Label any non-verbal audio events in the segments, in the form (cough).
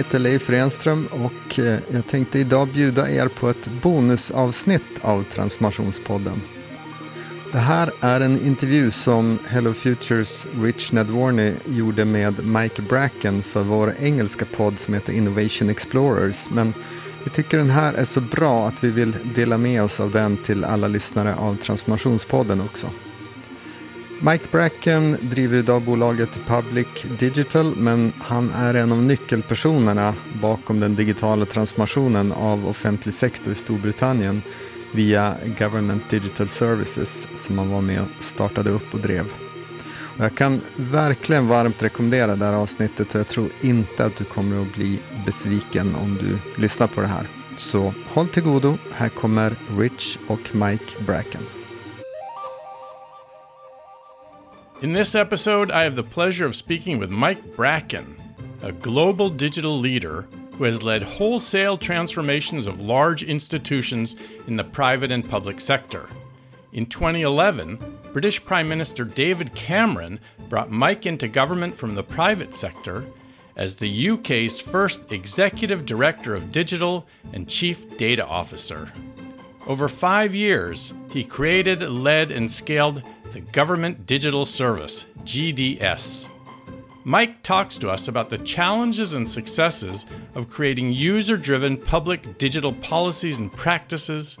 Jag heter Leif Renström och eh, jag tänkte idag bjuda er på ett bonusavsnitt av Transformationspodden. Det här är en intervju som Hello Futures Rich Nedwarney gjorde med Mike Bracken för vår engelska podd som heter Innovation Explorers. Men vi tycker den här är så bra att vi vill dela med oss av den till alla lyssnare av Transformationspodden också. Mike Bracken driver idag bolaget Public Digital men han är en av nyckelpersonerna bakom den digitala transformationen av offentlig sektor i Storbritannien via Government Digital Services som han var med och startade upp och drev. Och jag kan verkligen varmt rekommendera det här avsnittet och jag tror inte att du kommer att bli besviken om du lyssnar på det här. Så håll till godo, här kommer Rich och Mike Bracken. In this episode, I have the pleasure of speaking with Mike Bracken, a global digital leader who has led wholesale transformations of large institutions in the private and public sector. In 2011, British Prime Minister David Cameron brought Mike into government from the private sector as the UK's first executive director of digital and chief data officer. Over five years, he created, led, and scaled the Government Digital Service, GDS. Mike talks to us about the challenges and successes of creating user driven public digital policies and practices,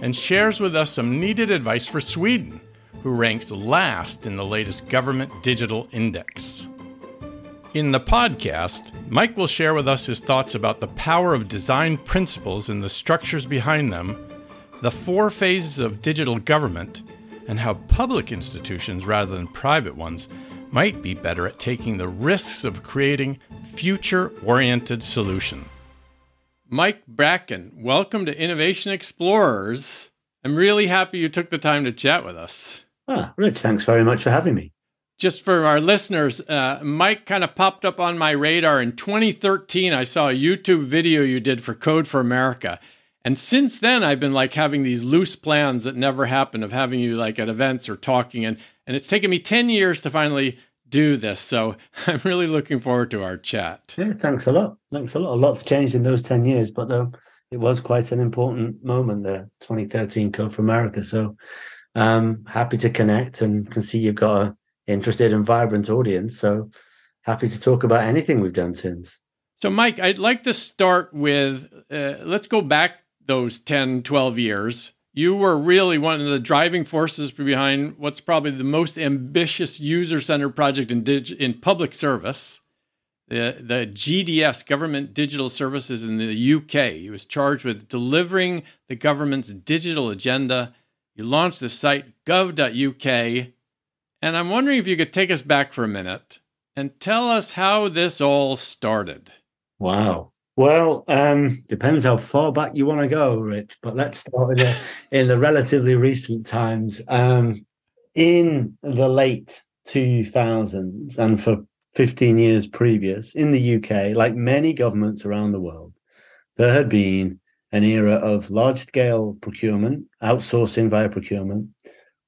and shares with us some needed advice for Sweden, who ranks last in the latest Government Digital Index. In the podcast, Mike will share with us his thoughts about the power of design principles and the structures behind them, the four phases of digital government, and how public institutions rather than private ones might be better at taking the risks of creating future oriented solutions. Mike Bracken, welcome to Innovation Explorers. I'm really happy you took the time to chat with us. Ah, Rich, thanks very much for having me. Just for our listeners, uh, Mike kind of popped up on my radar in 2013. I saw a YouTube video you did for Code for America. And since then, I've been like having these loose plans that never happen of having you like at events or talking. And, and it's taken me 10 years to finally do this. So (laughs) I'm really looking forward to our chat. Yeah, thanks a lot. Thanks a lot. A lot's changed in those 10 years, but uh, it was quite an important moment there, 2013 Code for America. So um, happy to connect and can see you've got an interested and vibrant audience. So happy to talk about anything we've done since. So, Mike, I'd like to start with uh, let's go back those 10, 12 years. You were really one of the driving forces behind what's probably the most ambitious user centered project in, dig- in public service. The, the GDS, Government Digital Services in the UK. He was charged with delivering the government's digital agenda. You launched the site gov.uk. And I'm wondering if you could take us back for a minute and tell us how this all started. Wow. Well, um, depends how far back you want to go, Rich. But let's start in the, (laughs) in the relatively recent times. Um, in the late 2000s and for 15 years previous in the UK, like many governments around the world, there had been an era of large scale procurement, outsourcing via procurement,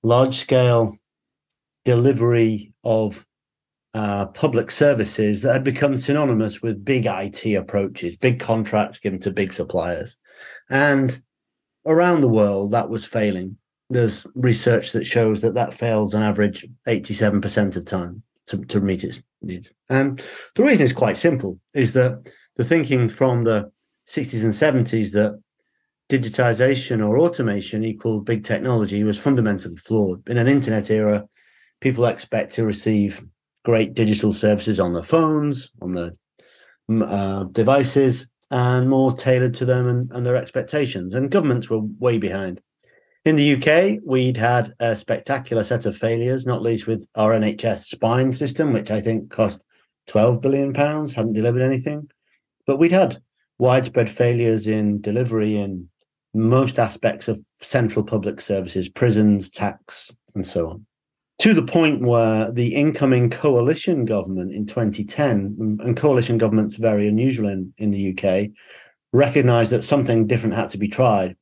large scale delivery of uh, public services that had become synonymous with big IT approaches, big contracts given to big suppliers. And around the world, that was failing. There's research that shows that that fails on average 87% of time to, to meet its needs. And the reason is quite simple is that the thinking from the 60s and 70s that digitization or automation equal big technology was fundamentally flawed. In an internet era, people expect to receive great digital services on their phones, on their uh, devices, and more tailored to them and, and their expectations. And governments were way behind. In the UK, we'd had a spectacular set of failures, not least with our NHS spine system, which I think cost 12 billion pounds, hadn't delivered anything. But we'd had widespread failures in delivery in most aspects of central public services, prisons, tax, and so on to the point where the incoming coalition government in 2010, and coalition government's very unusual in, in the UK, recognized that something different had to be tried.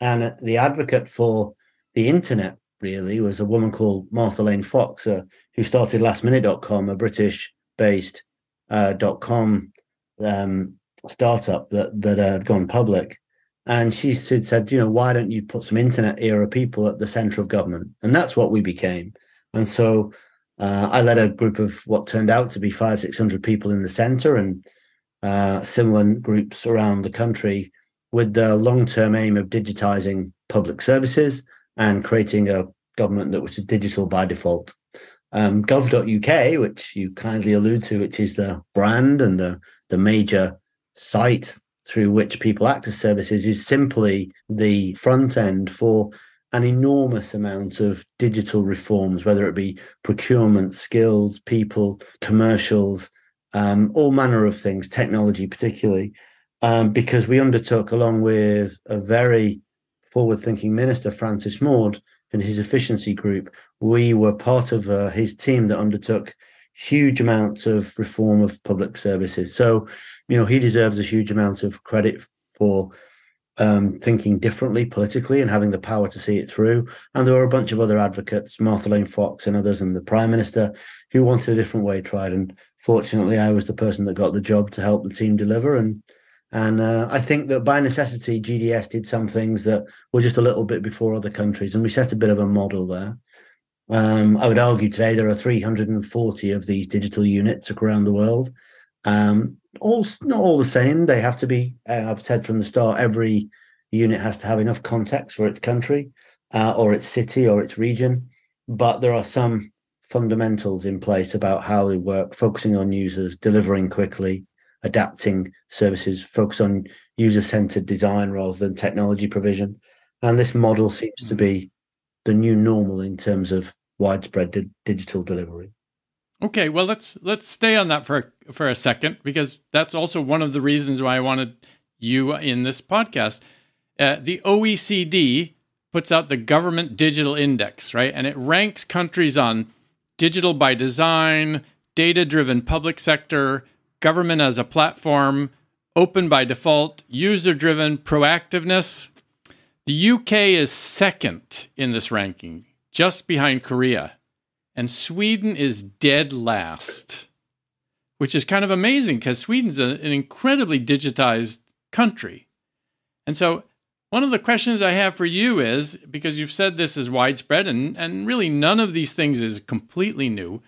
And the advocate for the internet really was a woman called Martha Lane Fox, uh, who started lastminute.com, a British based uh, .com um, startup that that had gone public, and she said, said, you know, why don't you put some internet era people at the center of government? And that's what we became. And so uh, I led a group of what turned out to be five, six hundred people in the center, and uh, similar groups around the country, with the long-term aim of digitizing public services and creating a government that was digital by default. Um, gov.uk, which you kindly allude to, which is the brand and the, the major site through which people access services, is simply the front end for an enormous amount of digital reforms, whether it be procurement, skills, people, commercials, um, all manner of things, technology particularly, um, because we undertook, along with a very forward thinking minister, Francis Maude, and his efficiency group, we were part of uh, his team that undertook huge amounts of reform of public services. So, you know, he deserves a huge amount of credit for um, thinking differently politically and having the power to see it through. And there were a bunch of other advocates, Martha Lane Fox and others, and the Prime Minister, who wanted a different way tried. And fortunately, I was the person that got the job to help the team deliver. And and uh, I think that by necessity, GDS did some things that were just a little bit before other countries, and we set a bit of a model there. Um, I would argue today there are 340 of these digital units around the world. Um, all not all the same. They have to be. Uh, I've said from the start, every unit has to have enough context for its country, uh, or its city, or its region. But there are some fundamentals in place about how they work, focusing on users, delivering quickly, adapting services, focus on user centered design rather than technology provision. And this model seems to be the new normal in terms of widespread di- digital delivery. Okay, well let's let's stay on that for for a second because that's also one of the reasons why I wanted you in this podcast. Uh, the OECD puts out the Government Digital Index, right, and it ranks countries on digital by design, data driven public sector, government as a platform, open by default, user driven, proactiveness. The UK is second in this ranking, just behind Korea. And Sweden is dead last, which is kind of amazing because Sweden's a, an incredibly digitized country. And so, one of the questions I have for you is because you've said this is widespread and, and really none of these things is completely new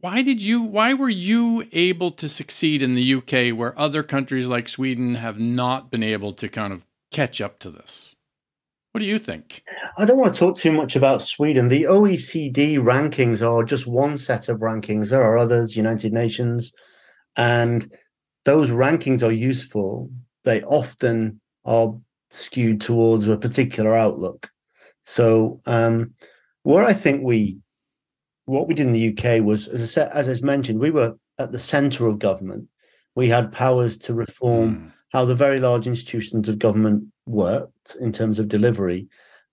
why did you why were you able to succeed in the UK where other countries like Sweden have not been able to kind of catch up to this? What do you think? I don't want to talk too much about Sweden. The OECD rankings are just one set of rankings. There are others, United Nations, and those rankings are useful. They often are skewed towards a particular outlook. So, um, where I think we what we did in the UK was, as I said, as I mentioned, we were at the centre of government. We had powers to reform mm. how the very large institutions of government worked in terms of delivery,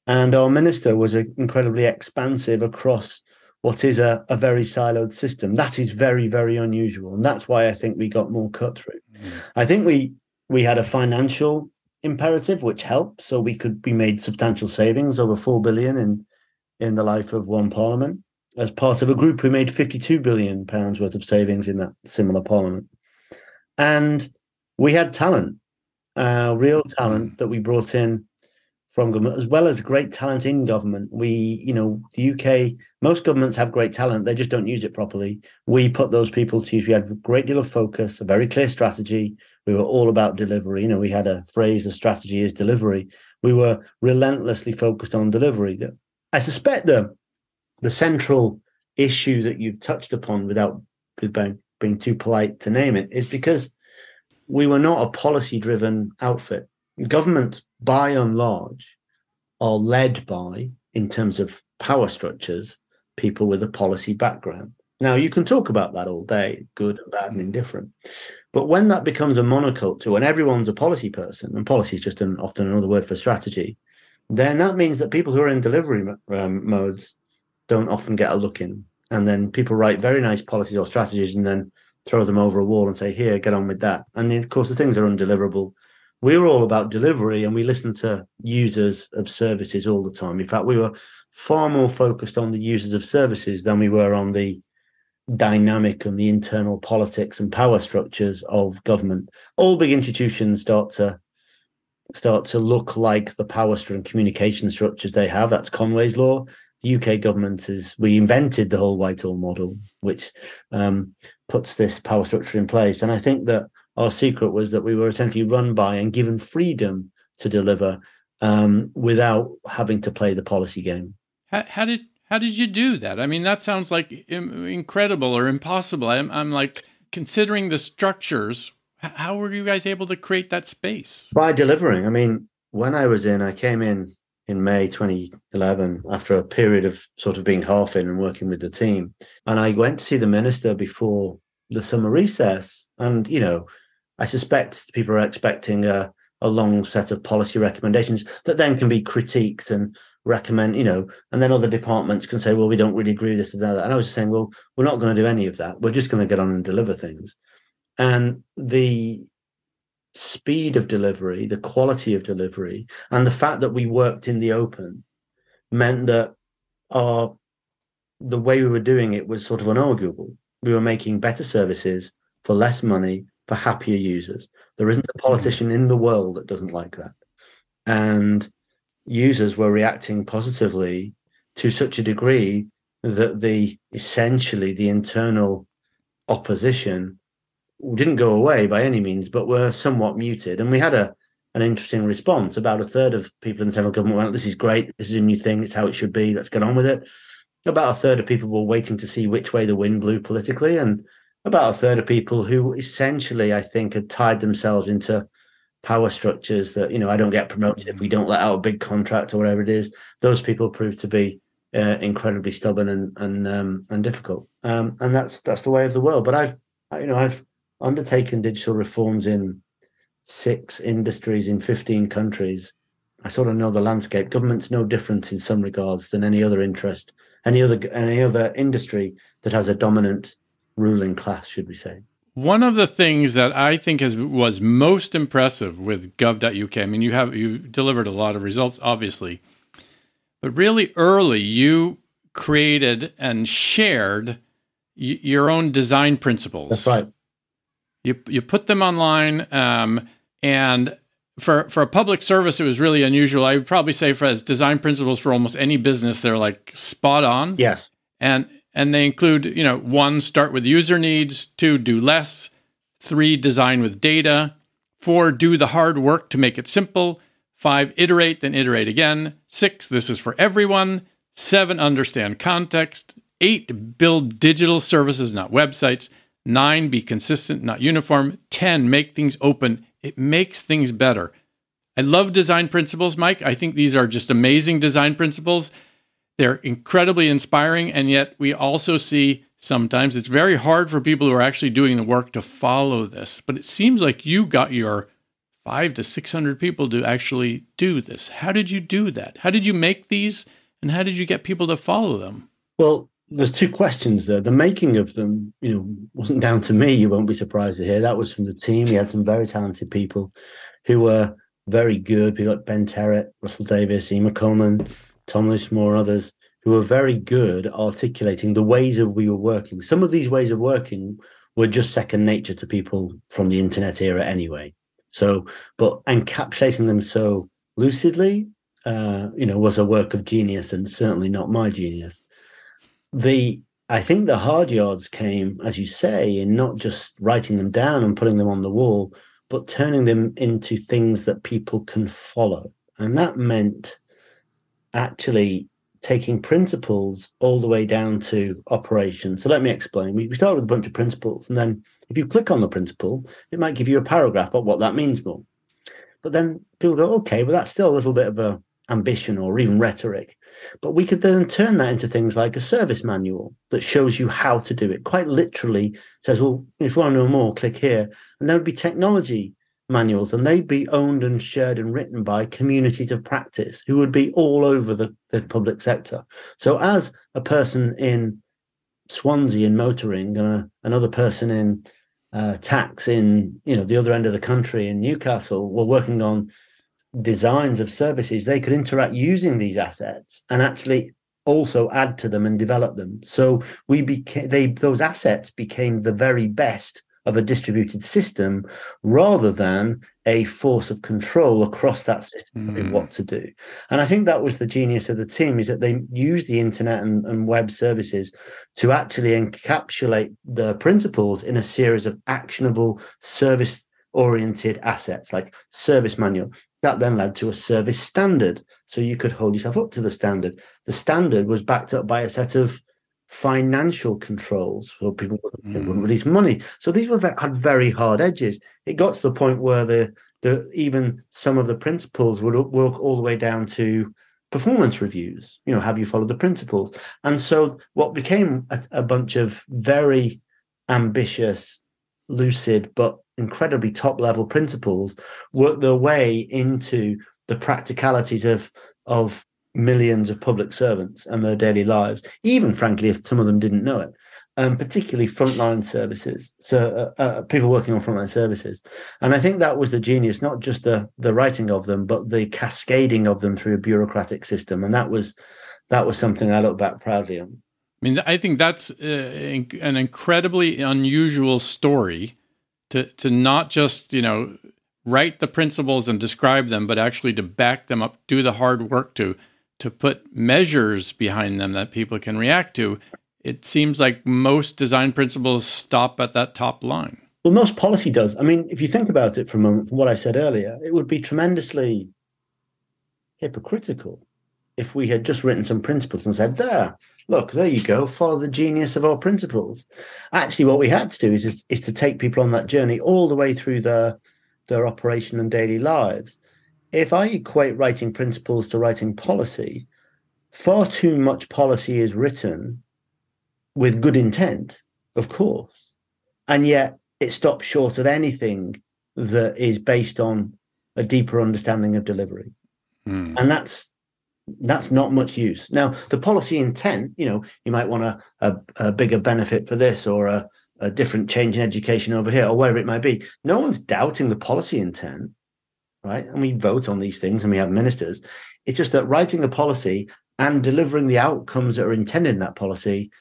and our minister was incredibly expansive across what is a, a very siloed system. That is very, very unusual, and that's why I think we got more cut through. Mm. I think we we had a financial imperative which helped, so we could be made substantial savings over four billion in in the life of one parliament as part of a group who made 52 billion pounds worth of savings in that similar parliament. And we had talent, uh, real talent mm. that we brought in from government, as well as great talent in government. We, you know, the UK, most governments have great talent, they just don't use it properly. We put those people to use. We had a great deal of focus, a very clear strategy. We were all about delivery. You know, we had a phrase, the strategy is delivery. We were relentlessly focused on delivery. I suspect the, the central issue that you've touched upon without being, being too polite to name it is because we were not a policy driven outfit. Governments, by and large, are led by, in terms of power structures, people with a policy background. Now, you can talk about that all day, good and bad and indifferent. But when that becomes a monoculture, when everyone's a policy person, and policy is just an, often another word for strategy, then that means that people who are in delivery um, modes don't often get a look in. And then people write very nice policies or strategies and then throw them over a wall and say, here, get on with that. And of course, the things are undeliverable. We're all about delivery and we listen to users of services all the time. In fact, we were far more focused on the users of services than we were on the dynamic and the internal politics and power structures of government. All big institutions start to start to look like the power and communication structures they have. That's Conway's law. The UK government is we invented the whole Whitehall model, which um, puts this power structure in place. And I think that our secret was that we were essentially run by and given freedom to deliver um, without having to play the policy game. How, how, did how did you do that? I mean, that sounds like incredible or impossible. I'm, I'm like considering the structures. How were you guys able to create that space? By delivering. I mean, when I was in, I came in in May 2011 after a period of sort of being half in and working with the team. And I went to see the minister before the summer recess. And, you know, I suspect people are expecting a, a long set of policy recommendations that then can be critiqued and recommend, you know, and then other departments can say, well, we don't really agree with this and that. And I was saying, well, we're not going to do any of that. We're just going to get on and deliver things. And the speed of delivery, the quality of delivery, and the fact that we worked in the open meant that our the way we were doing it was sort of unarguable. We were making better services for less money for happier users. There isn't a mm-hmm. politician in the world that doesn't like that. And users were reacting positively to such a degree that the essentially the internal opposition didn't go away by any means, but were somewhat muted. And we had a an interesting response. About a third of people in the central government went, "This is great. This is a new thing. It's how it should be. Let's get on with it." About a third of people were waiting to see which way the wind blew politically, and about a third of people who essentially, I think, had tied themselves into power structures that you know I don't get promoted if we don't let out a big contract or whatever it is. Those people proved to be uh, incredibly stubborn and and um, and difficult, um, and that's that's the way of the world. But I've you know I've undertaken digital reforms in six industries in fifteen countries. I sort of know the landscape. Government's no different in some regards than any other interest, any other any other industry that has a dominant ruling class, should we say? One of the things that I think has was most impressive with gov.uk, I mean, you have you delivered a lot of results, obviously, but really early you created and shared y- your own design principles. That's right. You you put them online, um, and for for a public service, it was really unusual. I would probably say for as design principles for almost any business, they're like spot on. Yes. And and they include, you know, one, start with user needs, two, do less, three, design with data, four, do the hard work to make it simple, five, iterate, then iterate again, six, this is for everyone, seven, understand context, eight, build digital services, not websites, nine, be consistent, not uniform, 10, make things open. It makes things better. I love design principles, Mike. I think these are just amazing design principles. They're incredibly inspiring, and yet we also see sometimes it's very hard for people who are actually doing the work to follow this. But it seems like you got your five to 600 people to actually do this. How did you do that? How did you make these, and how did you get people to follow them? Well, there's two questions there. The making of them, you know, wasn't down to me. You won't be surprised to hear that was from the team. We had some very talented people who were very good. People like Ben Terrett, Russell Davies, Emma Coleman, Tom Loosemore, others who were very good at articulating the ways of we were working. Some of these ways of working were just second nature to people from the internet era anyway. So, but encapsulating them so lucidly, uh, you know, was a work of genius and certainly not my genius. The I think the hard yards came, as you say, in not just writing them down and putting them on the wall, but turning them into things that people can follow. And that meant actually taking principles all the way down to operation. So let me explain. We, start with a bunch of principles, and then if you click on the principle, it might give you a paragraph about what that means more. But then people go, okay, well, that's still a little bit of a ambition or even rhetoric. But we could then turn that into things like a service manual that shows you how to do it. Quite literally says, well, if you want to know more, click here. And there would be technology manuals and they'd be owned and shared and written by communities of practice who would be all over the, the public sector. So as a person in Swansea in motoring and a, another person in uh, tax in you know the other end of the country in Newcastle were working on designs of services they could interact using these assets and actually also add to them and develop them. So we became they those assets became the very best of a distributed system rather than a force of control across that system mm. what to do. And I think that was the genius of the team is that they used the internet and, and web services to actually encapsulate the principles in a series of actionable service oriented assets like service manual that then led to a service standard so you could hold yourself up to the standard the standard was backed up by a set of financial controls so people wouldn't, mm. wouldn't release money. So these were had very hard edges. It got to the point where the the even some of the principles would work all the way down to performance reviews. You know, have you followed the principles? And so what became a, a bunch of very ambitious, lucid, but incredibly top level principles work their way into the practicalities of of millions of public servants and their daily lives, even frankly, if some of them didn't know it, um, particularly frontline services. So uh, uh, people working on frontline services, and I think that was the genius, not just the the writing of them, but the cascading of them through a bureaucratic system, and that was that was something I look back proudly on. I mean, I think that's uh, an incredibly unusual story to to not just you know write the principles and describe them, but actually to back them up, do the hard work to to put measures behind them that people can react to, it seems like most design principles stop at that top line. Well, most policy does. I mean, if you think about it moment, from what I said earlier, it would be tremendously hypocritical if we had just written some principles and said, there, look, there you go, follow the genius of our principles. Actually, what we had to do is, is, is to take people on that journey all the way through their, their operation and daily lives if I equate writing principles to writing policy, far too much policy is written with good intent, of course, and yet it stops short of anything that is based on a deeper understanding of delivery. Mm. And that's that's not much use. Now, the policy intent, you know, you might want a, a, a bigger benefit for this or a, a different change in education over here or whatever it might be. No one's doubting the policy intent right? And we vote on these things and we have ministers. It's just that writing the policy and delivering the outcomes that are intended in that policy,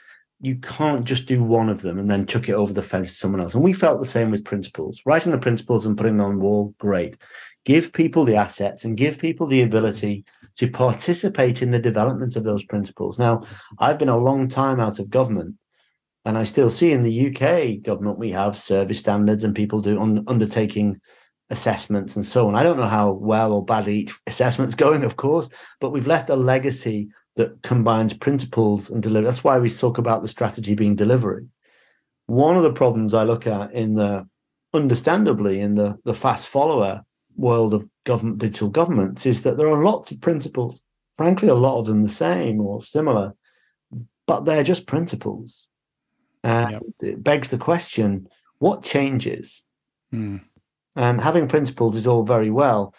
you can't just do one of them and then chuck it over the fence to someone else. And we felt the same with principles. Writing the principles and putting them on wall, great. Give people the assets and give people the ability to participate in the development of those principles. Now, I've been a long time out of government, and I still see in the UK government we have service standards and people do on undertaking assessments and so on. I don't know how well or badly each assessment's (laughs) going, of course, but we've left a legacy that combines principles and delivery. That's why we talk about the strategy being delivery. One of the problems I look at in the understandably in the, the fast follower world of government digital governments is that there are lots of principles, frankly, a lot of them the same or similar, but they're just principles. And yep. it begs the question, what changes? Hmm. Um, having principles is all very well.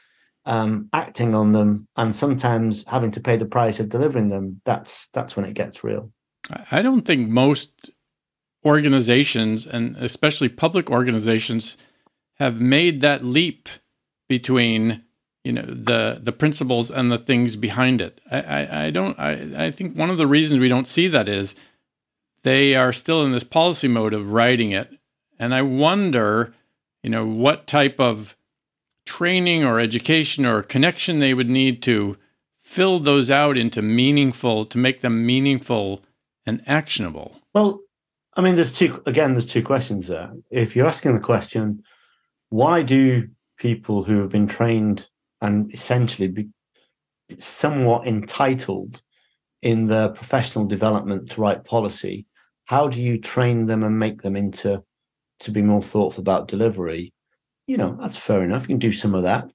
Um, acting on them and sometimes having to pay the price of delivering them, that's that's when it gets real. I don't think most organizations and especially public organizations have made that leap between you know the the principles and the things behind it. I, I, I don't I, I think one of the reasons we don't see that is they are still in this policy mode of writing it. And I wonder you know, what type of training or education or connection they would need to fill those out into meaningful, to make them meaningful and actionable? Well, I mean, there's two, again, there's two questions there. If you're asking the question, why do people who have been trained and essentially be somewhat entitled in their professional development to write policy, how do you train them and make them into to be more thoughtful about delivery, you know, that's fair enough. You can do some of that.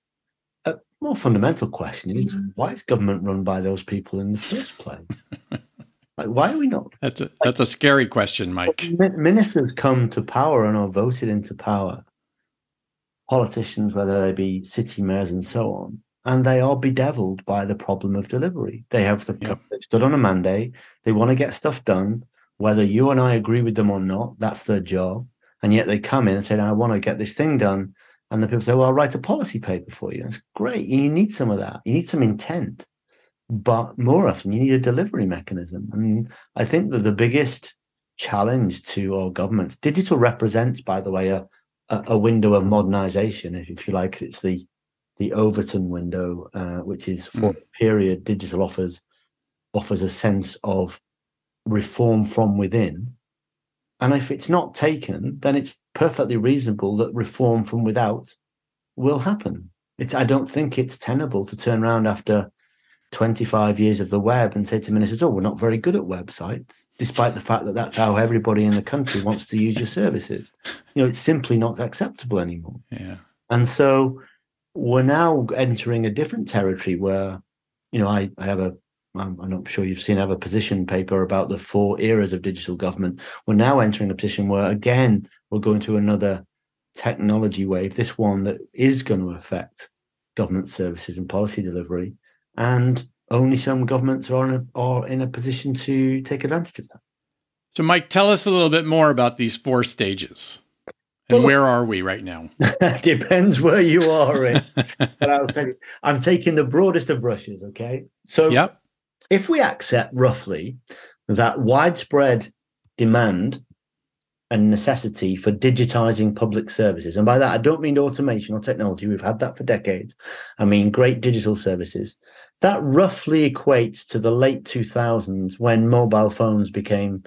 A more fundamental question is mm. why is government run by those people in the first place? (laughs) like, why are we not? That's a that's a scary question, Mike. Ministers come to power and are voted into power. Politicians, whether they be city mayors and so on, and they are bedeviled by the problem of delivery. They have the, yeah. stood on a mandate. They want to get stuff done, whether you and I agree with them or not. That's their job. And yet they come in and say, I want to get this thing done. And the people say, Well, I'll write a policy paper for you. It's great. You need some of that. You need some intent. but more often you need a delivery mechanism. And I think that the biggest challenge to our governments, digital represents, by the way, a, a window of modernization, if you like. It's the the Overton window, uh, which is for mm. period digital offers offers a sense of reform from within. And if it's not taken, then it's perfectly reasonable that reform from without will happen. It's I don't think it's tenable to turn around after 25 years of the web and say to ministers, oh, we're not very good at websites, despite the fact that that's how everybody in the country wants to use your services. You know, it's simply not acceptable anymore. Yeah. And so we're now entering a different territory where, you know, I, I have a, I'm, not sure you've seen, I have a position paper about the four eras of digital government. We're now entering a position where, again, we're going to another technology wave, this one that is going to affect government services and policy delivery. And only some governments are in a, are in a position to take advantage of that. So, Mike, tell us a little bit more about these four stages. And well, where are we right now? (laughs) depends where you are in. (laughs) but I'll tell you, I'm taking the broadest of brushes. Okay. So yep. if we accept roughly that widespread demand and necessity for digitizing public services, and by that I don't mean automation or technology, we've had that for decades. I mean great digital services. That roughly equates to the late 2000s when mobile phones became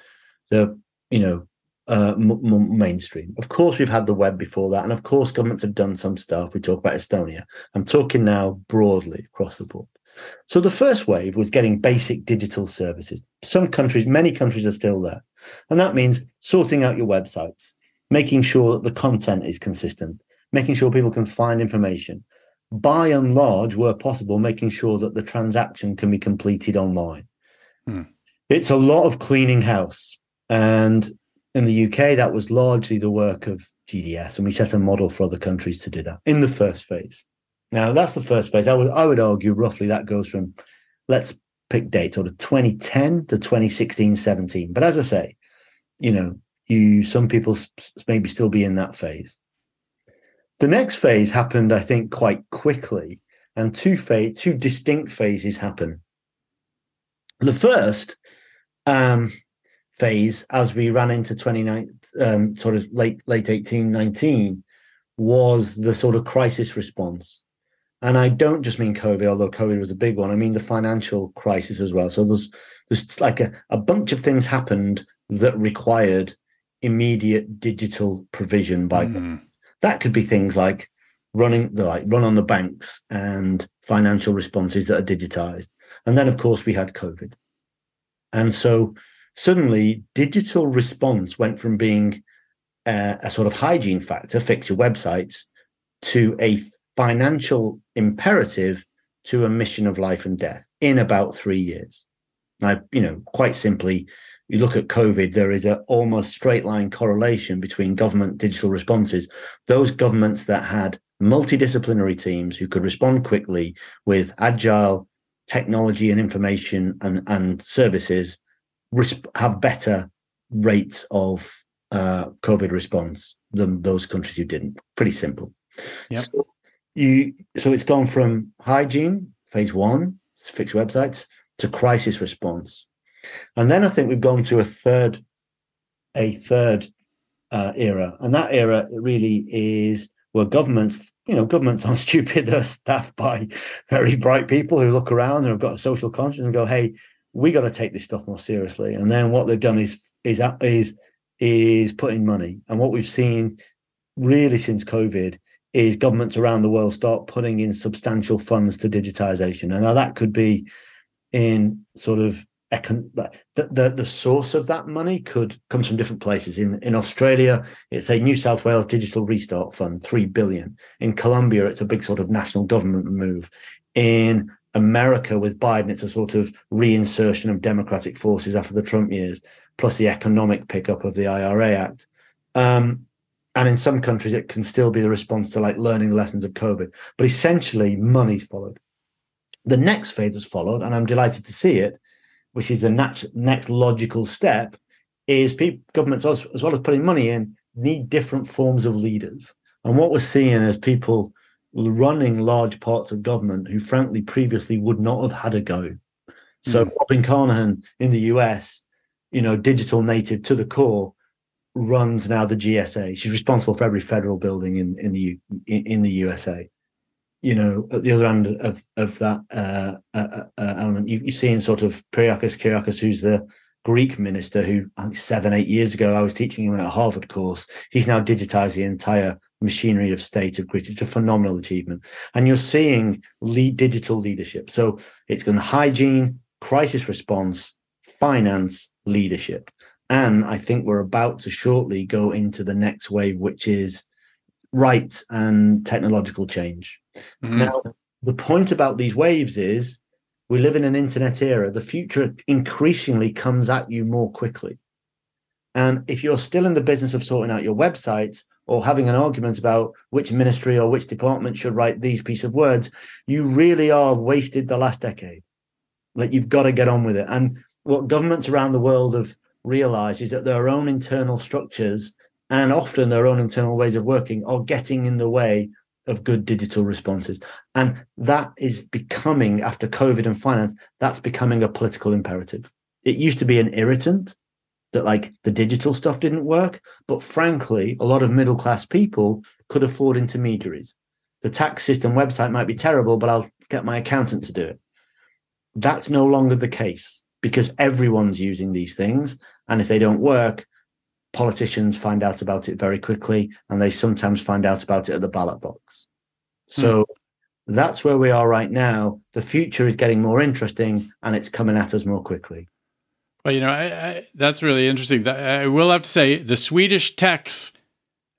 the, you know, uh, m- m- mainstream. Of course, we've had the web before that, and of course, governments have done some stuff. We talk about Estonia. I'm talking now broadly across the board. So the first wave was getting basic digital services. Some countries, many countries are still there. And that means sorting out your websites, making sure that the content is consistent, making sure people can find information. By and large, where possible, making sure that the transaction can be completed online. Hmm. It's a lot of cleaning house. And in the UK, that was largely the work of GDS, and we set a model for other countries to do that in the first phase. Now, that's the first phase. I would I would argue roughly that goes from let's pick dates sort of 2010 to 2016, 17. But as I say, you know, you some people maybe still be in that phase. The next phase happened, I think, quite quickly, and two phase, two distinct phases happen. The first um, phase as we ran into 29 um, sort of late late 18 19 was the sort of crisis response and i don't just mean covid although covid was a big one i mean the financial crisis as well so there's there's like a, a bunch of things happened that required immediate digital provision by mm. That could be things like running the like run on the banks and financial responses that are digitized and then of course we had covid and so suddenly digital response went from being uh, a sort of hygiene factor, fix your websites, to a financial imperative to a mission of life and death in about three years. Now, you know, quite simply, you look at COVID, there is an almost straight line correlation between government digital responses. Those governments that had multidisciplinary teams who could respond quickly with agile technology and information and, and services have better rates of uh, COVID response than those countries who didn't. Pretty simple. Yep. So you so it's gone from hygiene phase one, fix websites, to crisis response, and then I think we've gone to a third, a third uh, era, and that era really is where governments, you know, governments (laughs) aren't stupid; they're staffed by very bright people who look around and have got a social conscience and go, "Hey, we got to take this stuff more seriously. And then what they've done is is is is putting money. And what we've seen really since COVID is governments around the world start putting in substantial funds to digitization. And now that could be in sort of econ- the, the the source of that money could comes from different places. In in Australia, it's a New South Wales Digital Restart Fund, three billion. In Colombia, it's a big sort of national government move. In America with Biden, it's a sort of reinsertion of democratic forces after the Trump years, plus the economic pickup of the IRA Act. Um, and in some countries, it can still be the response to like learning the lessons of COVID. But essentially, money followed. The next phase has followed, and I'm delighted to see it, which is the next, next logical step, is people, governments, as well as putting money in, need different forms of leaders. And what we're seeing is people running large parts of government who, frankly, previously would not have had a go So mm. Robin Carnahan in the US, you know, digital native to the core, runs now the GSA. She's responsible for every federal building in in the in, in the USA. You know, at the other end of of that uh, uh, uh, element, you, you see in sort of Kyriakos Kyriakos, who's the Greek minister who I think seven, eight years ago I was teaching him at a Harvard course. He's now digitized the entire machinery of state of Greece. It's a phenomenal achievement. And you're seeing lead digital leadership. So it's going to hygiene, crisis response, finance, leadership. And I think we're about to shortly go into the next wave, which is rights and technological change. Mm-hmm. Now, the point about these waves is we live in an internet era. The future increasingly comes at you more quickly. And if you're still in the business of sorting out your websites or having an argument about which ministry or which department should write these piece of words, you really are wasted the last decade. Like you've got to get on with it. And what governments around the world have realized is that their own internal structures and often their own internal ways of working are getting in the way of good digital responses. And that is becoming, after COVID and finance, that's becoming a political imperative. It used to be an irritant that like the digital stuff didn't work. But frankly, a lot of middle class people could afford intermediaries. The tax system website might be terrible, but I'll get my accountant to do it. That's no longer the case because everyone's using these things. And if they don't work, politicians find out about it very quickly and they sometimes find out about it at the ballot box. So hmm. that's where we are right now. The future is getting more interesting and it's coming at us more quickly. Well, you know, I, I, that's really interesting. I will have to say the Swedish Tex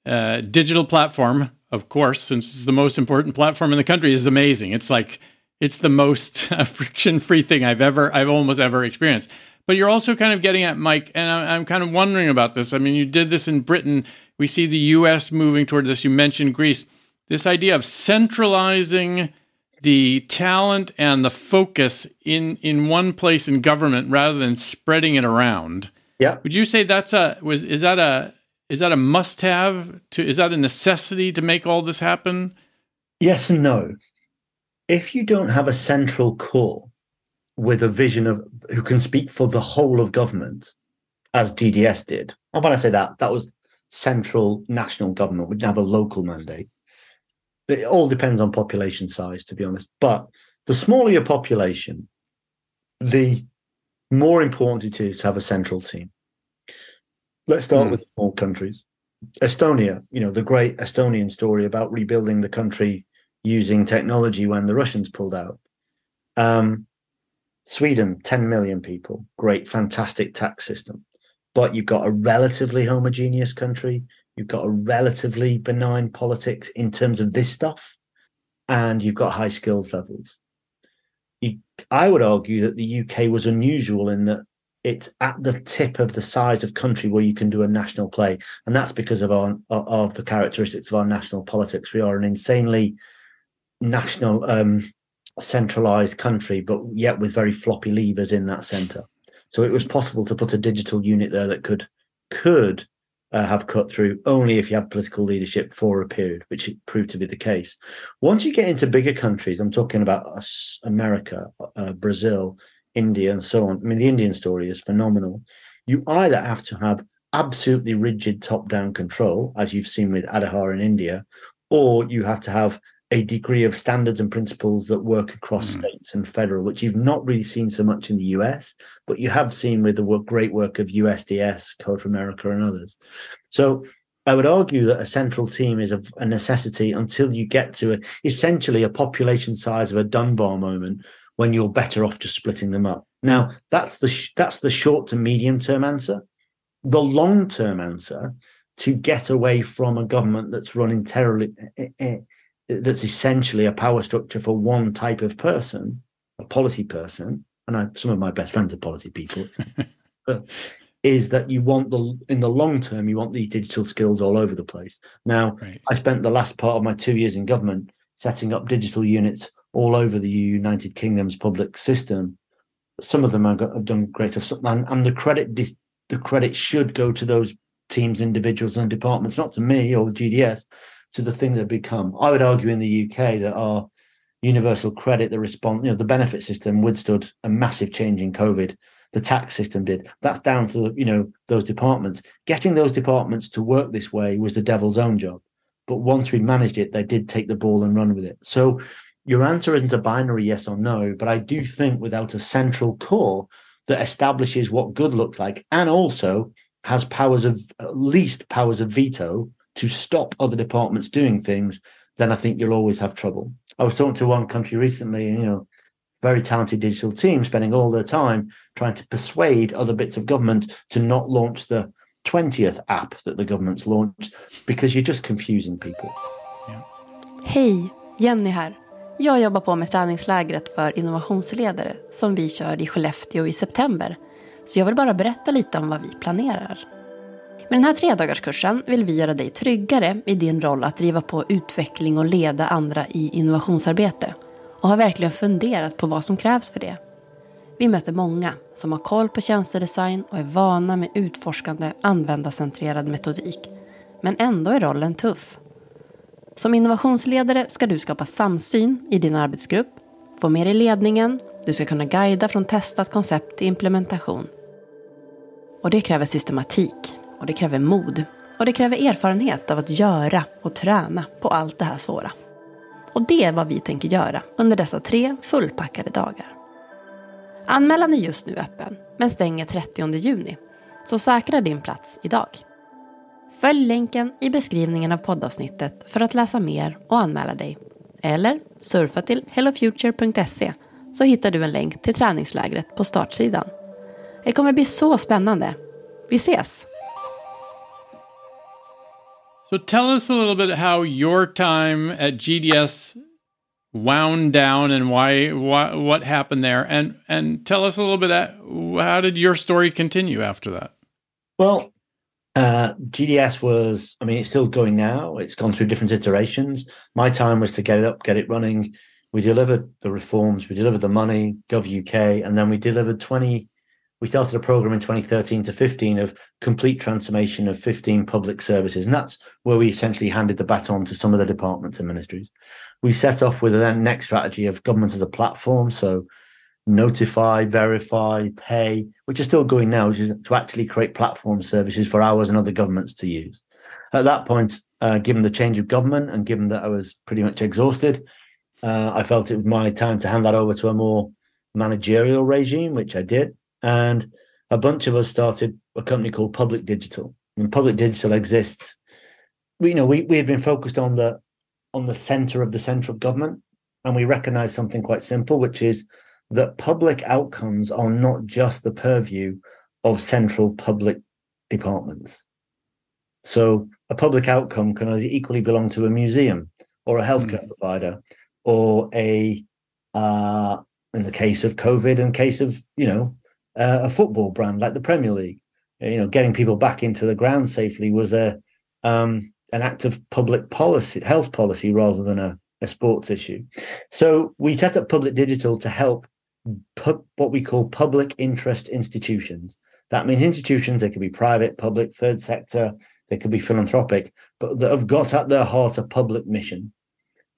uh, digital platform, of course, since it's the most important platform in the country, is amazing. It's like it's the most uh, (laughs) friction-free thing I've ever, I've almost ever experienced. But you're also kind of getting at Mike, and I, I'm kind of wondering about this. I mean, you did this in Britain. We see the U.S. moving toward this. You mentioned Greece. This idea of centralizing the talent and the focus in in one place in government rather than spreading it around. Yeah. Would you say that's a was is that a is that a must have to is that a necessity to make all this happen? Yes and no. If you don't have a central core with a vision of who can speak for the whole of government, as GDS did, and when I say that, that was central national government. We didn't have a local mandate it all depends on population size, to be honest. But the smaller your population, the more important it is to have a central team. Let's start mm. with small countries. Estonia, you know, the great Estonian story about rebuilding the country using technology when the Russians pulled out. Um, Sweden, 10 million people, great, fantastic tax system. But you've got a relatively homogeneous country. You've got a relatively benign politics in terms of this stuff, and you've got high skills levels. You, I would argue that the UK was unusual in that it's at the tip of the size of country where you can do a national play, and that's because of our of the characteristics of our national politics. We are an insanely national, um, centralized country, but yet with very floppy levers in that center. So it was possible to put a digital unit there that could could uh, have cut through only if you have political leadership for a period, which it proved to be the case. Once you get into bigger countries, I'm talking about us, America, uh, Brazil, India, and so on. I mean, the Indian story is phenomenal. You either have to have absolutely rigid top down control, as you've seen with Aadhaar in India, or you have to have a degree of standards and principles that work across mm. states and federal, which you've not really seen so much in the US, but you have seen with the work, great work of USDS, Code for America, and others. So I would argue that a central team is a, a necessity until you get to a, essentially a population size of a Dunbar moment when you're better off just splitting them up. Now that's the sh- that's the short to medium term answer. The long term answer to get away from a government that's running terribly eh, eh, that's essentially a power structure for one type of person, a policy person, and I, some of my best friends are policy people, (laughs) is that you want the in the long term you want these digital skills all over the place. Now, right. I spent the last part of my two years in government setting up digital units all over the United Kingdom's public system. Some of them have done great stuff, and, and the credit the credit should go to those teams, individuals, and departments, not to me or the GDS, to the thing they've become. I would argue in the UK that our, universal credit, the response, you know, the benefit system withstood a massive change in COVID. The tax system did. That's down to the, you know those departments. Getting those departments to work this way was the devil's own job. But once we managed it, they did take the ball and run with it. So your answer isn't a binary yes or no, but I do think without a central core that establishes what good looks like and also has powers of at least powers of veto to stop other departments doing things, then I think you'll always have trouble. I was talking to one country recently, you know, very talented digital team spending all their time trying to persuade other bits of government to not launch the 20th app that the government's launched because you're just confusing people. Yeah. Hej, Jenny här. Jag jobbar på med träningslägret för innovationsledare som vi kör i Skellefteå i september. Så jag vill bara berätta lite om vad vi planerar. Med den här tredagarskursen vill vi göra dig tryggare i din roll att driva på utveckling och leda andra i innovationsarbete och har verkligen funderat på vad som krävs för det. Vi möter många som har koll på tjänstedesign och är vana med utforskande användarcentrerad metodik. Men ändå är rollen tuff. Som innovationsledare ska du skapa samsyn i din arbetsgrupp, få med dig ledningen, du ska kunna guida från testat koncept till implementation. Och det kräver systematik och det kräver mod och det kräver erfarenhet av att göra och träna på allt det här svåra. Och det är vad vi tänker göra under dessa tre fullpackade dagar. Anmälan är just nu öppen, men stänger 30 juni. Så säkra din plats idag. Följ länken i beskrivningen av poddavsnittet för att läsa mer och anmäla dig. Eller surfa till hellofuture.se så hittar du en länk till träningslägret på startsidan. Det kommer bli så spännande. Vi ses! So tell us a little bit how your time at GDS wound down and why, why what happened there, and and tell us a little bit that how did your story continue after that? Well, uh, GDS was, I mean, it's still going now. It's gone through different iterations. My time was to get it up, get it running. We delivered the reforms, we delivered the money, Gov UK, and then we delivered 20 we started a program in 2013 to 15 of complete transformation of 15 public services. And that's where we essentially handed the baton to some of the departments and ministries. We set off with a then next strategy of government as a platform. So notify, verify, pay, which is still going now, which is to actually create platform services for ours and other governments to use. At that point, uh, given the change of government and given that I was pretty much exhausted, uh, I felt it was my time to hand that over to a more managerial regime, which I did and a bunch of us started a company called Public Digital. And Public Digital exists. We you know we we had been focused on the on the center of the central government, and we recognized something quite simple, which is that public outcomes are not just the purview of central public departments. So a public outcome can equally belong to a museum or a healthcare mm. provider or a uh, in the case of COVID, in the case of you know uh, a football brand like the Premier League. You know, getting people back into the ground safely was a um, an act of public policy, health policy, rather than a, a sports issue. So we set up Public Digital to help pu- what we call public interest institutions. That means institutions they could be private, public, third sector, they could be philanthropic, but that have got at their heart a public mission.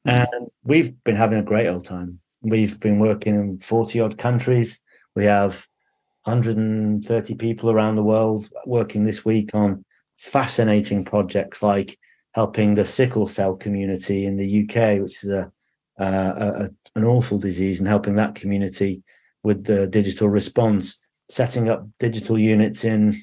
Mm-hmm. And we've been having a great old time. We've been working in 40 odd countries. We have 130 people around the world working this week on fascinating projects like helping the sickle cell community in the UK, which is a, a, an awful disease, and helping that community with the digital response, setting up digital units in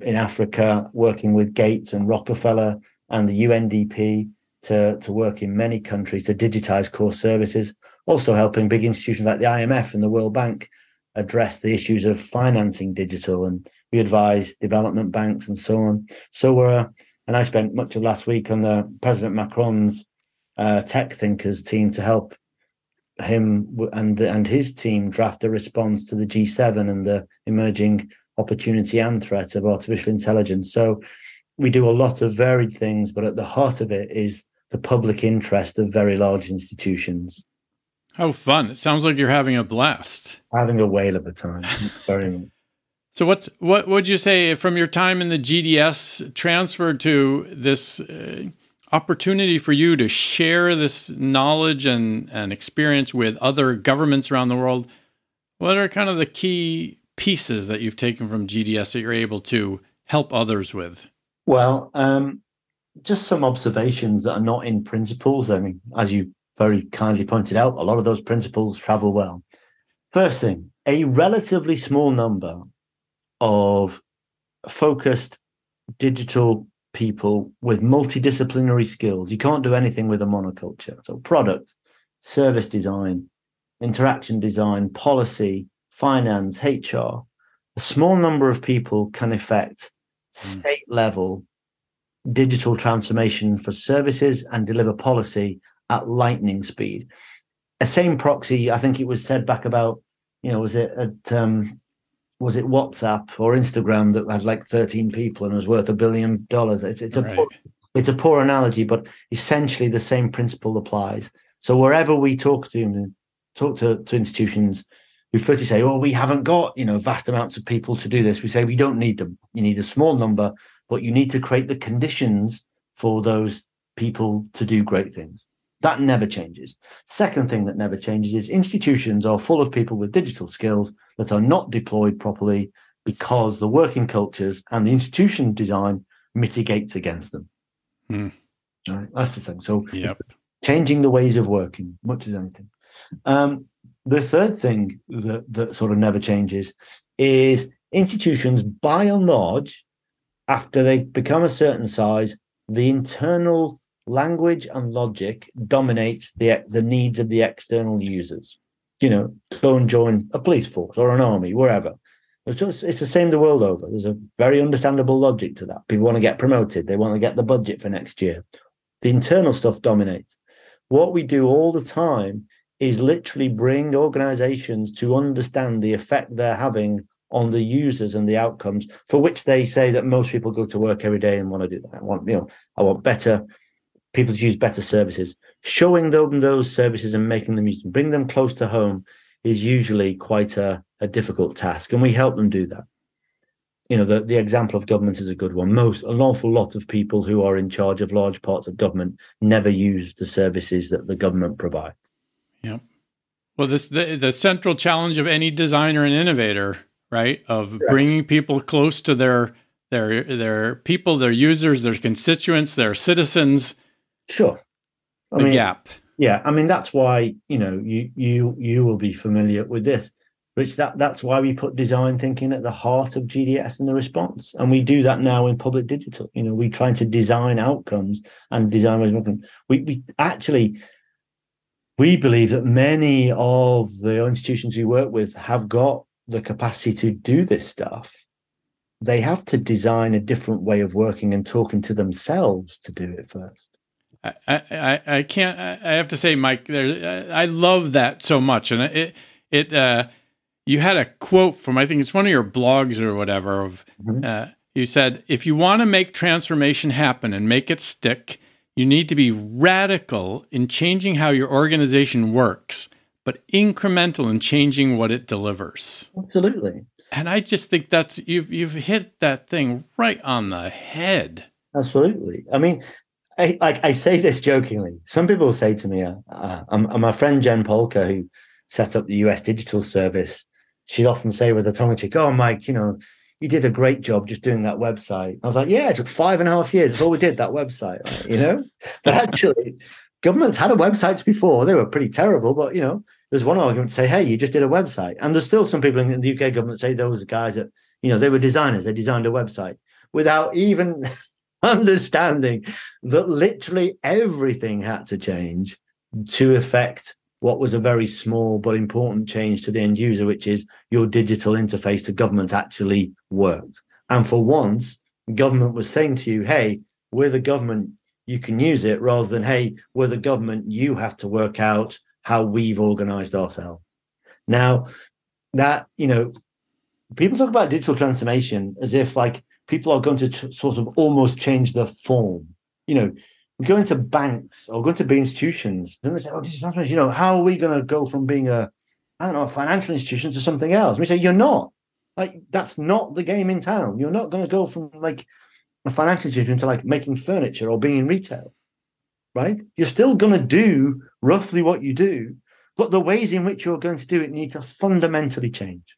in Africa, working with Gates and Rockefeller and the UNDP to, to work in many countries to digitize core services, also helping big institutions like the IMF and the World Bank address the issues of financing digital and we advise development banks and so on. So we're, uh, and I spent much of last week on the President Macron's uh, tech thinkers team to help him and and his team draft a response to the G7 and the emerging opportunity and threat of artificial intelligence. So we do a lot of varied things, but at the heart of it is the public interest of very large institutions. How fun. It sounds like you're having a blast. Having a whale of a time. (laughs) Very So what's what would you say from your time in the GDS transferred to this uh, opportunity for you to share this knowledge and, and experience with other governments around the world. What are kind of the key pieces that you've taken from GDS that you're able to help others with? Well, um, just some observations that are not in principles. I mean, as you very kindly pointed out, a lot of those principles travel well. First thing, a relatively small number of focused digital people with multidisciplinary skills. You can't do anything with a monoculture. So, product, service design, interaction design, policy, finance, HR. A small number of people can affect hmm. state level digital transformation for services and deliver policy at lightning speed. A same proxy, I think it was said back about, you know, was it at um, was it WhatsApp or Instagram that had like 13 people and was worth a billion dollars? It's, it's a right. poor, it's a poor analogy, but essentially the same principle applies. So wherever we talk to talk to, to institutions who firstly say, "Oh, we haven't got you know vast amounts of people to do this," we say we don't need them. You need a small number, but you need to create the conditions for those people to do great things. That never changes. Second thing that never changes is institutions are full of people with digital skills that are not deployed properly because the working cultures and the institution design mitigates against them. Hmm. Right, that's the thing. So yep. changing the ways of working, much as anything. Um, the third thing that, that sort of never changes is institutions, by and large, after they become a certain size, the internal language and logic dominates the the needs of the external users. You know, go and join a police force or an army, wherever. It's just it's the same the world over. There's a very understandable logic to that. People want to get promoted. They want to get the budget for next year. The internal stuff dominates. What we do all the time is literally bring organizations to understand the effect they're having on the users and the outcomes for which they say that most people go to work every day and want to do that. I want, you know, I want better people to use better services. Showing them those services and making them use them, bring them close to home is usually quite a, a difficult task. And we help them do that. You know, the, the example of government is a good one. Most, an awful lot of people who are in charge of large parts of government never use the services that the government provides. Yep. Well, this the, the central challenge of any designer and innovator, right? Of Correct. bringing people close to their their their people, their users, their constituents, their citizens, Sure. I the mean, gap. Yeah, I mean that's why you know you you you will be familiar with this, Rich. That that's why we put design thinking at the heart of GDS and the response, and we do that now in public digital. You know, we're trying to design outcomes and design We we actually we believe that many of the institutions we work with have got the capacity to do this stuff. They have to design a different way of working and talking to themselves to do it first. I, I, I can't. I have to say, Mike, there, I love that so much, and it it uh, you had a quote from I think it's one of your blogs or whatever. Of mm-hmm. uh, you said, if you want to make transformation happen and make it stick, you need to be radical in changing how your organization works, but incremental in changing what it delivers. Absolutely. And I just think that's you've you've hit that thing right on the head. Absolutely. I mean, I, like I say this jokingly. Some people say to me, uh, uh, and my friend Jen Pahlka, who set up the US Digital Service, she'd often say with a tongue in cheek, "Oh, Mike, you know, you did a great job just doing that website." I was like, "Yeah, it took five and a half years. That's all we did. That website, right? you know." (laughs) But actually, governments had a websites before. They were pretty terrible, but you know, there's one argument to say, "Hey, you just did a website," and there's still some people in the UK government say those guys that you know they were designers. They designed a website without even (laughs) understanding that literally everything had to change to affect what was a very small but important change to the end user, which is your digital interface to government actually worked. And for once, government was saying to you, hey, we're the government, you can use it, rather than, hey, we're the government, you have to work out how we've organized ourselves. Now, that, you know, people talk about digital transformation as if like people are going to sort of almost change the form. You know, we go into banks or go into big institutions, and they say, "Oh, this is not, you know, how are we going to go from being a, I don't know, a financial institution to something else?" We say, "You're not. Like that's not the game in town. You're not going to go from like a financial institution to like making furniture or being in retail. right? You're still going to do roughly what you do, but the ways in which you're going to do it need to fundamentally change.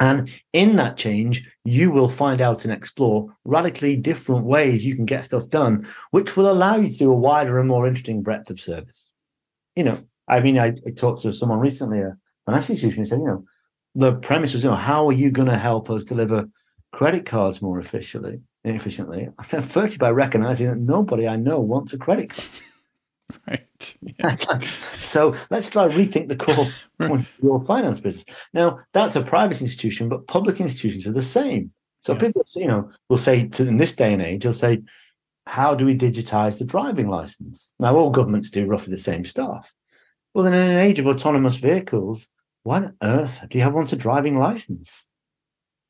And in that change, you will find out and explore radically different ways you can get stuff done, which will allow you to do a wider and more interesting breadth of service. You know, I mean, I, I talked to someone recently, a financial institution, said, you know, the premise was, you know, how are you going to help us deliver credit cards more efficiently? Efficiently, I said, firstly by recognizing that nobody I know wants a credit card. (laughs) Right. Yeah. (laughs) so let's try rethink the core (laughs) point of your finance business. Now that's a private institution, but public institutions are the same. So Yeah. people, you know, will say to, in this day and age, they'll say, "How do we digitize the driving license?" Now all governments do roughly the same stuff. Well, then in an age of autonomous vehicles, why on earth do you have one to driving license?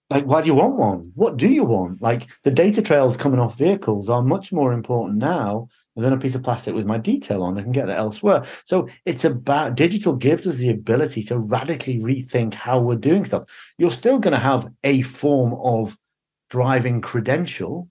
Like, why do you want one? What do you want? Like, the data trails coming off vehicles are much more important now than a piece of plastic with my detail on. I can get that elsewhere. So it's about digital gives us the ability to radically rethink how we're doing stuff. You're still going to have a form of driving credential,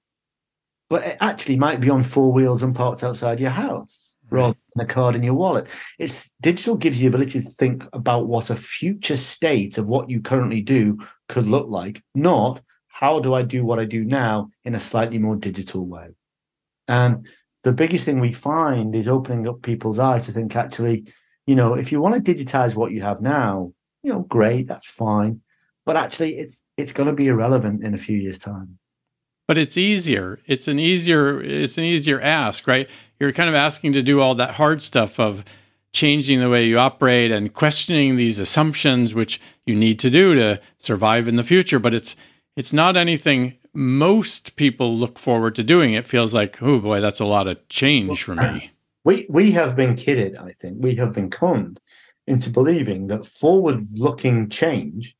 but it actually might be on four wheels and parked outside your house mm-hmm. rather than a card in your wallet. It's digital gives you the ability to think about what a future state of what you currently do could look like, not how do I do what I do now in a slightly more digital way. And the biggest thing we find is opening up people's eyes to think actually, you know, if you want to digitize what you have now, you know, great, that's fine. But actually it's it's going to be irrelevant in a few years' time. but it's easier. It's an easier it's an easier ask, right? You're kind of asking to do all that hard stuff of changing the way you operate and questioning these assumptions which you need to do to survive in the future, but it's it's not anything most people look forward to doing. It feels like, oh boy, that's a lot of change for me. we we have been kidded i think we have been conned into believing that forward looking change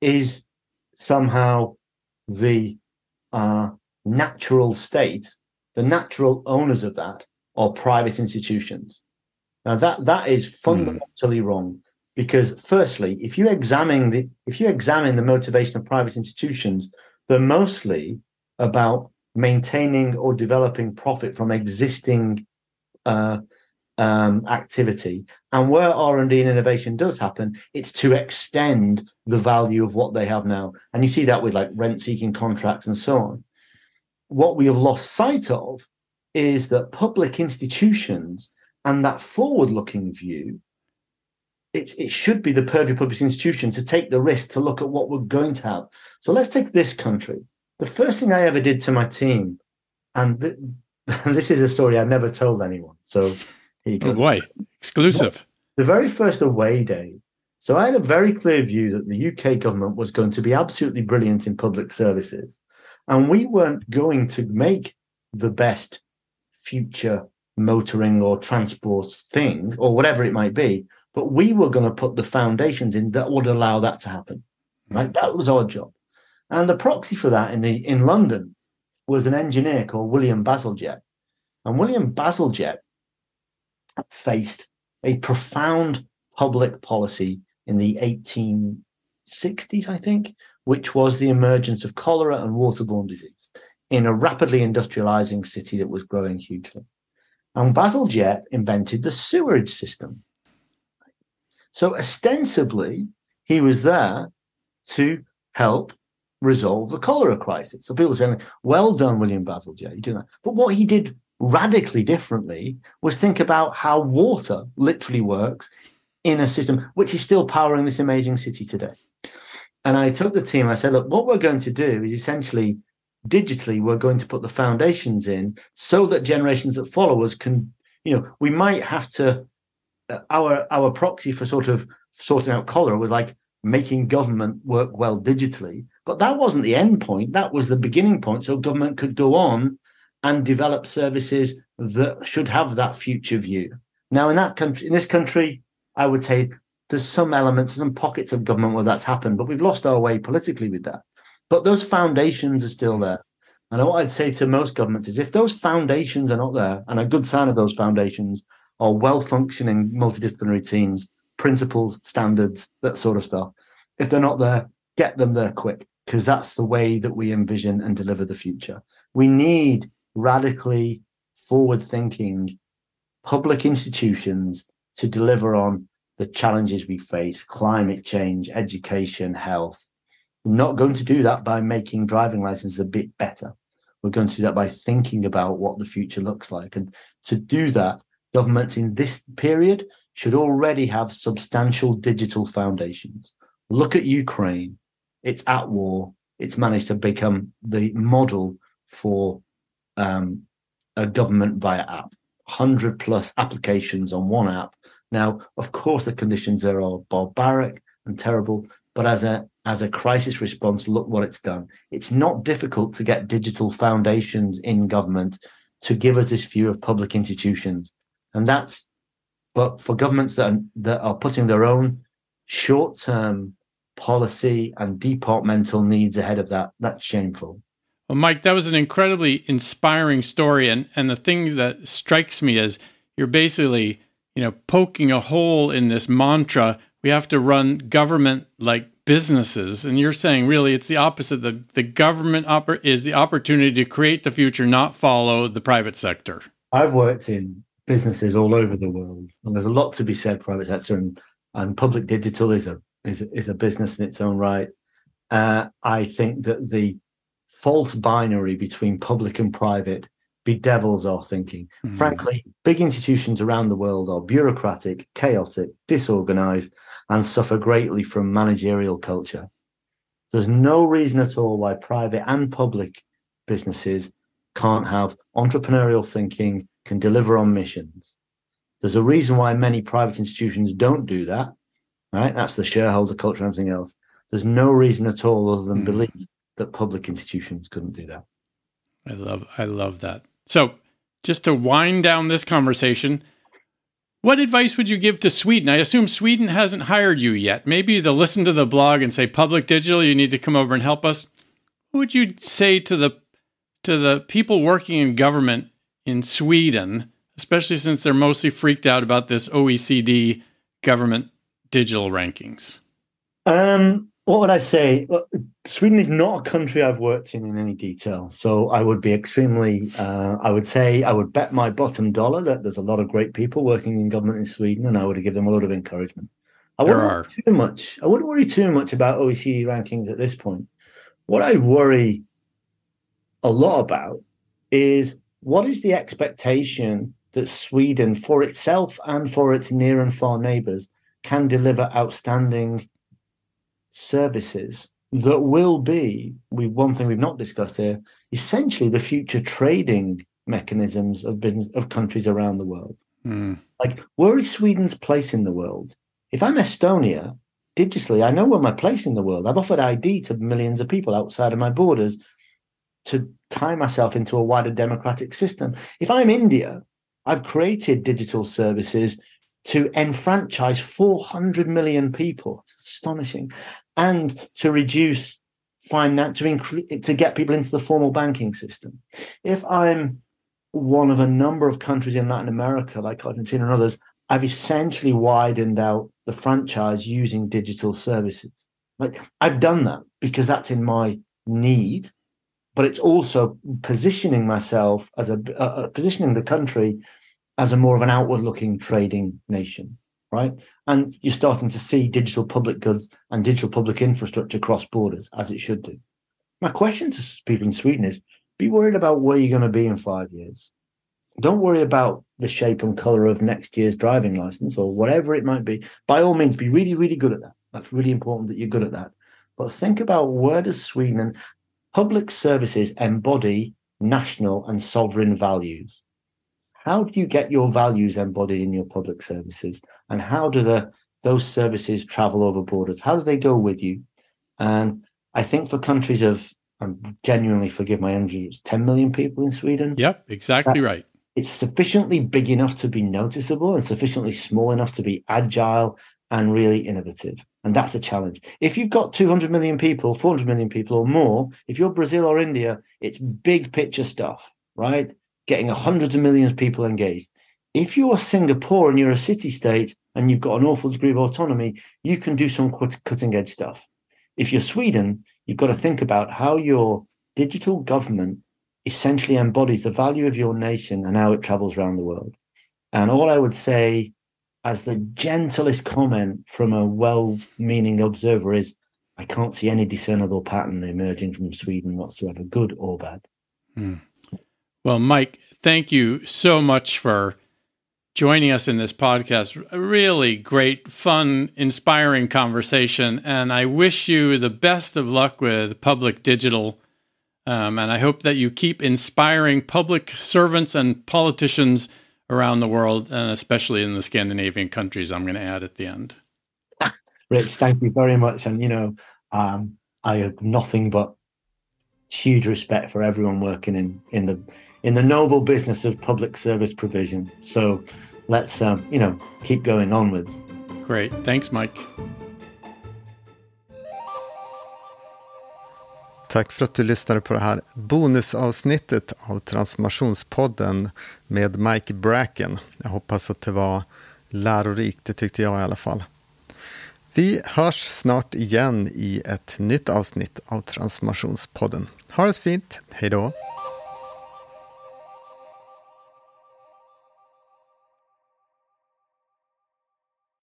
is somehow the uh, natural state the natural owners of that are private institutions now that that is fundamentally wrong because firstly if you examine the if you examine the motivation of private institutions they're mostly about maintaining or developing profit from existing uh, um, activity. And where R&D and innovation does happen, it's to extend the value of what they have now. And you see that with like rent-seeking contracts and so on. What we have lost sight of is that public institutions and that forward-looking view, it, it should be the purview of public institutions to take the risk to look at what we're going to have. So let's take this country. The first thing I ever did to my team, and th- (laughs) this is a story I've never told anyone. So here you go. Oh boy, exclusive. The very first away day. So I had a very clear view that the UK government was going to be absolutely brilliant in public services. And we weren't going to make the best future motoring or transport thing or whatever it might be, but we were going to put the foundations in that would allow that to happen. Mm. Right? That was our job. And the proxy for that in the in London was an engineer called William Bazalgette. And William Bazalgette faced a profound public policy in the 1860s, I think, which was the emergence of cholera and waterborne disease in a rapidly industrializing city that was growing hugely. And Bazalgette invented the sewerage system. So ostensibly, he was there to help resolve the cholera crisis. So people saying, well done, William Bazalgette, you do that. But what he did radically differently was think about how water literally works in a system which is still powering this amazing city today. And I took the team, I said, look, what we're going to do is essentially digitally, we're going to put the foundations in so that generations that follow us can, you know, we might have to, our our proxy for sort of sorting out cholera was like making government work well digitally. But that wasn't the end point. That was the beginning point. So government could go on and develop services that should have that future view. Now, in that country, in this country, I would say there's some elements, some pockets of government where that's happened, but we've lost our way politically with that. But those foundations are still there. And what I'd say to most governments is if those foundations are not there, and a good sign of those foundations are well functioning multidisciplinary teams, principles, standards, that sort of stuff, if they're not there, get them there quick, because that's the way that we envision and deliver the future. We need radically forward thinking public institutions to deliver on the challenges we face climate change, education, health. We're not going to do that by making driving licenses a bit better. We're going to do that by thinking about what the future looks like. And to do that, governments in this period should already have substantial digital foundations. Look at Ukraine. It's at war. It's managed to become the model for um, a government via app. 100 plus applications on one app. Now, of course, the conditions there are barbaric and terrible, but as a as a crisis response, look what it's done. It's not difficult to get digital foundations in government to give us this view of public institutions, and that's. But for governments that are, that are putting their own short term policy and departmental needs ahead of that, that's shameful. Well, Mike, that was an incredibly inspiring story, and and the thing that strikes me is you're basically you know poking a hole in this mantra. We have to run government like businesses, and you're saying really it's the opposite. The the government oper- is the opportunity to create the future, not follow the private sector. I've worked in businesses all over the world, and there's a lot to be said private sector and and public digital is a is is a business in its own right. Uh, I think that the false binary between public and private bedevils our thinking. Mm. Frankly, big institutions around the world are bureaucratic, chaotic, disorganized, and suffer greatly from managerial culture. There's no reason at all why private and public businesses can't have entrepreneurial thinking, can deliver on missions. There's a reason why many private institutions don't do that, right? That's the shareholder culture and everything else. There's no reason at all other than mm. belief that public institutions couldn't do that. I love I love that. So, just to wind down this conversation, what advice would you give to Sweden? I assume Sweden hasn't hired you yet. Maybe they'll listen to the blog and say, "Public Digital, you need to come over and help us." What would you say to the to the people working in government in Sweden, especially since they're mostly freaked out about this OECD government digital rankings? Um, what would I say? Sweden is not a country I've worked in in any detail, so I would be extremely. Uh, I would say I would bet my bottom dollar that there's a lot of great people working in government in Sweden, and I would give them a lot of encouragement. I wouldn't worry too much. I wouldn't worry too much about OECD rankings at this point. What I worry a lot about is what is the expectation that Sweden, for itself and for its near and far neighbours, can deliver outstanding services that will be we one thing we've not discussed here essentially the future trading mechanisms of business of countries around the world? Mm. like where is sweden's place in the world? If i'm estonia digitally i know where my place in the world. I've offered id to millions of people outside of my borders to tie myself into a wider democratic system if i'm india i've created digital services to enfranchise 400 million people astonishing and to reduce finance to increase to get people into the formal banking system. If I'm one of a number of countries in Latin America, like Argentina and others, I've essentially widened out the franchise using digital services. Like I've done that because that's in my need, but it's also positioning myself as a uh, positioning the country as a more of an outward-looking trading nation right? And you're starting to see digital public goods and digital public infrastructure cross borders as it should do. My question to people in Sweden is be worried about where you're going to be in five years. Don't worry about the shape and color of next year's driving license or whatever it might be. By all means, be really, really good at that. That's really important that you're good at that. But think about where does Sweden public services embody national and sovereign values? how do you get your values embodied in your public services? And how do the those services travel over borders? How do they go with you? And i think for countries of i'm genuinely forgive my energy it's 10 million people in sweden. Yep exactly uh, right. it's sufficiently big enough to be noticeable and sufficiently small enough to be agile and really innovative and that's the challenge if you've got 200 million people 400 million people or more if you're brazil or india it's big picture stuff right getting hundreds of millions of people engaged. If you're Singapore and you're a city state and you've got an awful degree of autonomy, you can do some cutting edge stuff. If you're Sweden, you've got to think about how your digital government essentially embodies the value of your nation and how it travels around the world. And all I would say, as the gentlest comment from a well meaning observer, is I can't see any discernible pattern emerging from Sweden whatsoever, good or bad. Hmm. Well, Mike, thank you so much for joining us in this podcast. A really great, fun, inspiring conversation. And I wish you the best of luck with public digital. Um, and I hope that you keep inspiring public servants and politicians around the world, and especially in the Scandinavian countries, I'm going to add at the end. (laughs) Rich, thank you very much. And, you know, um, I have nothing but huge respect for everyone working in, in the in the noble business of public service provision. So let's, um, you know, keep going onwards. Great. Thanks, Mike. Tack för att du lyssnade på det här bonusavsnittet av Transformationspodden med Mike Bracken. Jag hoppas att det var lärorikt, det tyckte jag i alla fall. Vi hörs snart igen i ett nytt avsnitt av Transformationspodden. Ha det så fint, hej då!